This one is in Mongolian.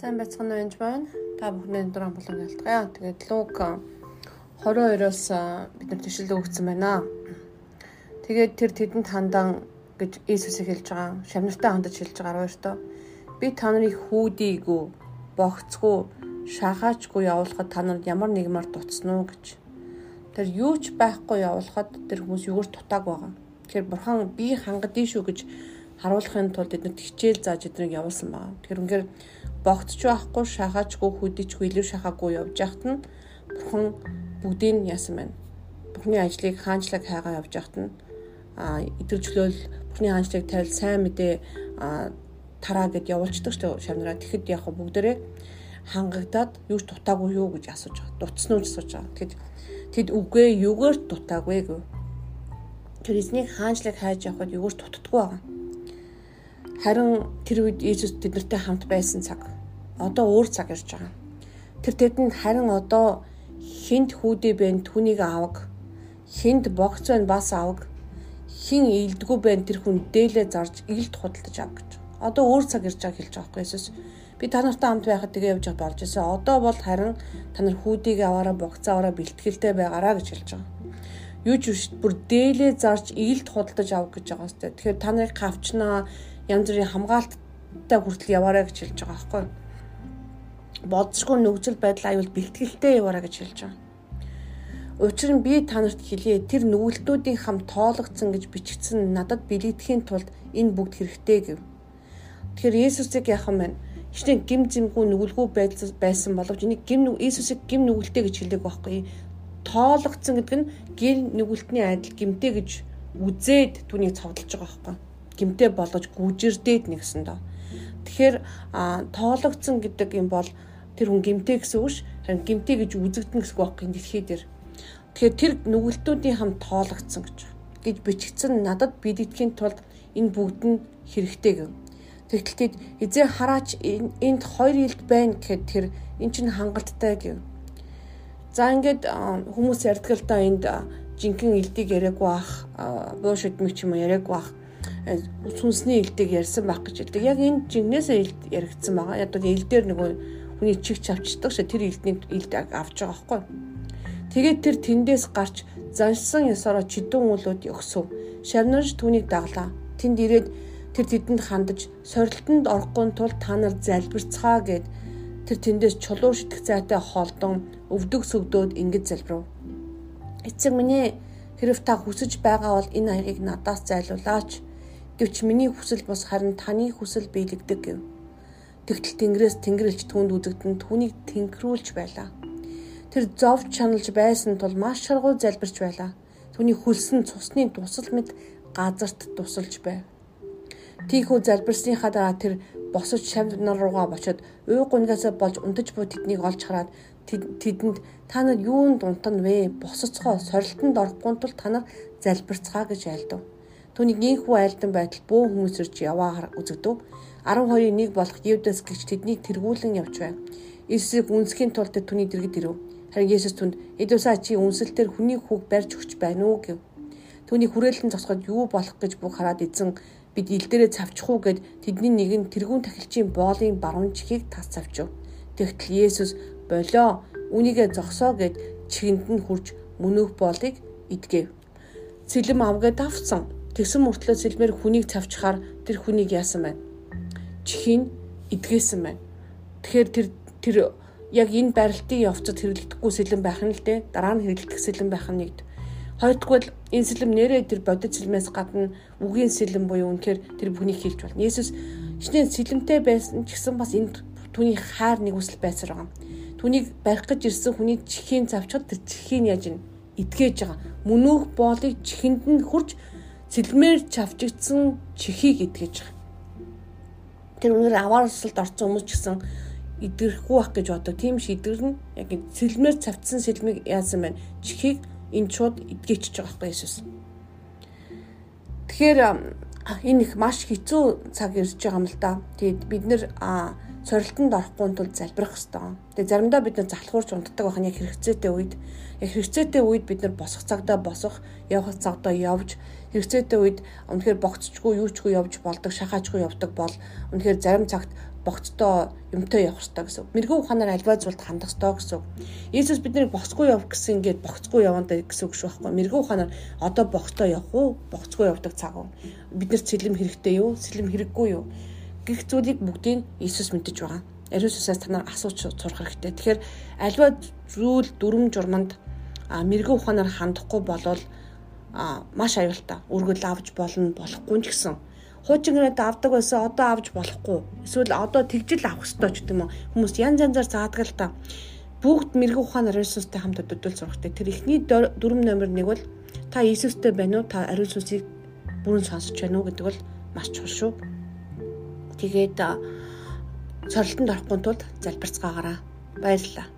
Сайн байцгаана уу байна. Та бүхний өндөр амгалан ялтгая. Тэгээд Лук 22-оос бид нар төшөлөө өгсөн байна. Тэгээд тэр тэдэнд хандан гэж Иесусыг хэлж байгаа. Шамнартай хандаж хэлж байгаа 12-тоо. Би та нарыг хүүдийгүү, богцгүй, шахаачгүй явуулахад та нар ямар нэгмар дуцсан уу гэж. Тэр юу ч байхгүй явуулахад тэр хүмүүс юугаар дутааг байгаа. Тэгэхээр бурхан би хангадээ шүү гэж харуулахын тулд эднэрт хичээл зааж эднийг явуулсан байна. Тэгэхээр үнээр богдч байхгүй, шахаачгүй, хүдичгүй, илүү шахаагүй явж яхад нь бурхан бүгдийг яасан байна. Бурхны ажлыг хаанчлаг хайгаа явж яхад нь а идэвхжлөл Бурхны хаанчлыг тавил сайн мэдээ тараа гэд явуулцдаг шүү дээ шавнараа. Тэгэхэд яг бүгдээрээ хангагдаад юу ч дутаагүй юу гэж асууж байгаа. Дутсан уу гэж асууж байгаа. Тэгэд тэд үгүй юугаар дутаагүй гэв. Тэр эзнийг хаанчлаг хайж явахад юугаар дутдаггүй байгаа. Харин тэр үед Иесус тэднэртэй хамт байсан цаг. Одоо өөр цаг ирж байгаа. Тэр тэдэнд харин одоо хинт хүүдээ бэн түүнийг аваг. Хинт богц бэн бас аваг. Хин илдгүү бэн тэр хүн дээлээ зарж илд худалдаж ав гэж. Одоо өөр цаг ирж байгааг хэлж байгаа байхгүй Иесус. Би та нартай хамт байхад тэгээ явж болж байсан. Одоо бол харин та нар хүүдийг аваараа богцоороо бэлтгэлтэй байгаараа гэж хэлж байгаа юу ч биш бүр дээлээ зарж ийэлд худалдаж авах гэж байгаа сте. Тэгэхээр та нарыг хавчнаа янз бүрийн хамгаалттай хүртэл яваарай гэж хэлж байгаа байхгүй юу? Бодсгүй нөхцөл байдал аюул бэлтгэлтэй яваарай гэж хэлж байгаа. Учир нь би танарт хэлье тэр нүгэлтүүдийн хам тоологдсон гэж бичигдсэн надад бэлэгдэхийн тулд энэ бүгд хэрэгтэй гэв. Тэгэхээр Есүсийг юм бэ? Хичнээн гим зэмгүй нүгэлгүй байсан боловч энийг гим Иесусыг гим нүгэлтэй гэж хэлдэг байхгүй. Тоологдсон гэдэг нь гэр нүгэлтний адил гимтэй гэж үзээд түүнийг цовдлж байгаа байхгүй гимтэй болгож гүжирдээд нэгсэн доо. Тэгэхээр тоологдсон гэдэг юм бол тэр хүн гимтэй гэсэн үг ш. Харин гимтэй гэж үзэгдэн гэсэн үг байхгүй дэлхий дээр. Тэгэхээр тэр нүгэлтүүдийн хам тоологдсон гэж гэж бичигдсэн надад бидэгдэхийн тулд энэ бүгд нь хэрэгтэй гэв. Тэгтэл эзээ хараач энд хоёр илт байна гэхэд тэр эн чинь хангалттай гэв. За ингээд хүмүүс да энд жинхэнэ илдийг яриаггүй ах, буу шидмэг ч юм уу яриаггүй ах сүнсний элдэг ярьсан байх гэж хэлдэг. Яг энэ жигнэсээ элд яригдсан байгаа. Яг л эл дээр нөгөө хүний чигч авчдаг ш тэр элдний элд авч байгаа байхгүй. Тэгээд тэр тэндээс гарч заншсан ёсороо чидүүн уулууд өгсөв. Шавнарж түүнийг даглаа. Тэнд ирээд тэр тэдэнд хандаж сорилтонд орохгүй тул та нар залбирцгаа гэд тэр тэндээс чулуу шитгэх зайтай холдон өвдөг сөвдөөд ингэж залбирв. Эцэг минь хэрв та хүсэж байгаа бол энэ аягийг надаас зайлуулаач Гэвч миний хүсэл бус харин таны хүсэл биелэгдэг гэв. Тэгтэл Тэнгэрээс Тэнгэрлэгч түүнд үзэгдэн түүнийг тэнхрүүлж байлаа. Тэр зовж чаналж байсан тул маш шаргуу залбирч байлаа. Түүний хөлсөн цусны тусал мэд газарт тусалж байв. Тийхүү залбирсныхаа дараа тэр босож шавь нар руугаа бочоод уу гунгаасаа болж унтаж буй тэднийг олж хараад тэдэнд та нар юунд унтана вэ? Босоцгоо сорилтонд орохгүй тул та нар залбирцгаа гэж айлдав. Түүнийг ийхүү айлдан байтал бөө хүмүүс ирж яваа үзэгдэв. 12-ийн нэг болох Евдас гэгч тэднийг тэргүүлэн явж байв. Иесусыг үнсхийн тулд түүний дэргэд ирэв. Харин Есүс түнд "Эдуса чи үнсэлтээр хүний хүүг барьж өгч байна уу?" гэв. Түүний хүрээлэн зогсоход юу болох гэж бүх хараад эзэн бид ил дээрээ цавчих уу гэд тэдний нэг нь тэргүүн тахилчийн боолын баруун чихийг тас цавчив. Тэгтэл Есүс болоо үнийгээ зогсоо гэд чигэнд нь хурж мөнөөх боолыг идгэв. Цэлэм авгээд авсан. Тэгсэн мөртлөө сэлмээр хүнийг цавчхаар тэр хүнийг яасан байна. Чихийг эдгээсэн байна. Тэгэхээр тэр тэр яг энэ барилтын явцад хэрэглэгдэхгүй сэлэн байх нь л дээ. Дараа нь хэрэглэгдэх сэлэн байх нь нэгд. Хоёрдугаар энэ сэлэм нэрээ тэр бодит сэлмээс гадна үгийн сэлэм буюу үнэхээр тэр бүхнийг хийлж байна. Есүс чиний сэлэмтэй байсан ч гэсэн бас энд түүний хайр нэг үсэл байсаар байгаа. Түүнийг барих гэж ирсэн хүний чихийн завчхад тэр чихийг яаж идгээж байгаа. Мөнөөх боолыг чихэнд нь хурж сэлмээр чавчигдсан чихийг итгэж. Тэр үнээр аваар усалд орсон хүмүүс ч гэсэн идэрхгүй байх гэж боддог. Тийм ш идэрнэ. Яг сэлмээр цавцсан сэлмийг яасан байна. Чихийг энэ шууд идгээчж байгаа байхгүй Иесус. Тэгэхээр энэ их маш хэцүү цаг ирж байгаа юм л да. Тэгээд бид нэр сорилтонд орохгүй тул залбирах хэрэгтэй. Тэгээ заримдаа бид нар залхуурч унтдаг байх нь яг хэрэгцээтэй үед яг хэрэгцээтэй үед бид нар босох цагтаа босох, явах цагтаа явж хэрэгцээтэй үед үнэхээр богцчгүй юучгүй явж болдог, шахаачгүй явдаг бол үнэхээр зарим цагт богцтой юмтай явах хэрэгтэй гэсэн. Мэргэн ухаанаар альва зүйлд хандах хэрэгтэй гэсэн. Иесус биднийг богцгүй явах гэсэн ингээд богцгүй явандаа гэсэн үг шүү байхгүй. Мэргэн ухаанаар одоо богцтой явах уу? Богцгүй явдаг цаг уу? Бид нар цэлэм хэрэгтэй юу? Цэлэм хэрэггүй юу? Гих зүйлийг бүгдийг Иесус мэдэж байгаа. Иесусаас та нар асууж сурах хэрэгтэй. Тэгэхээр альва зүйл дүрм журманд мэрэгэн ухаанаар хандахгүй болвол маш аюултай. Үргэл авч болно болохгүй ч гэсэн. Хуучин гэрээд авдаг байсан одоо авч болохгүй. Эсвэл одоо тэгжил авах хэрэгтэй ч гэдэг юм уу. Хүмүүс янз янзаар заадаг л та. Бүгд мэрэгэн ухаанаар Иесустэй хамт өдөл сурахтай. Тэр ихний дүрм номер 1 бол та Иесустэй байна уу? Та ариун сүнсийг бүрэн сонсож байна уу гэдэг бол маш чухал шүү. Тэгээд сорилтонд орохгүй тулд залбирцгаагаараа баярлалаа.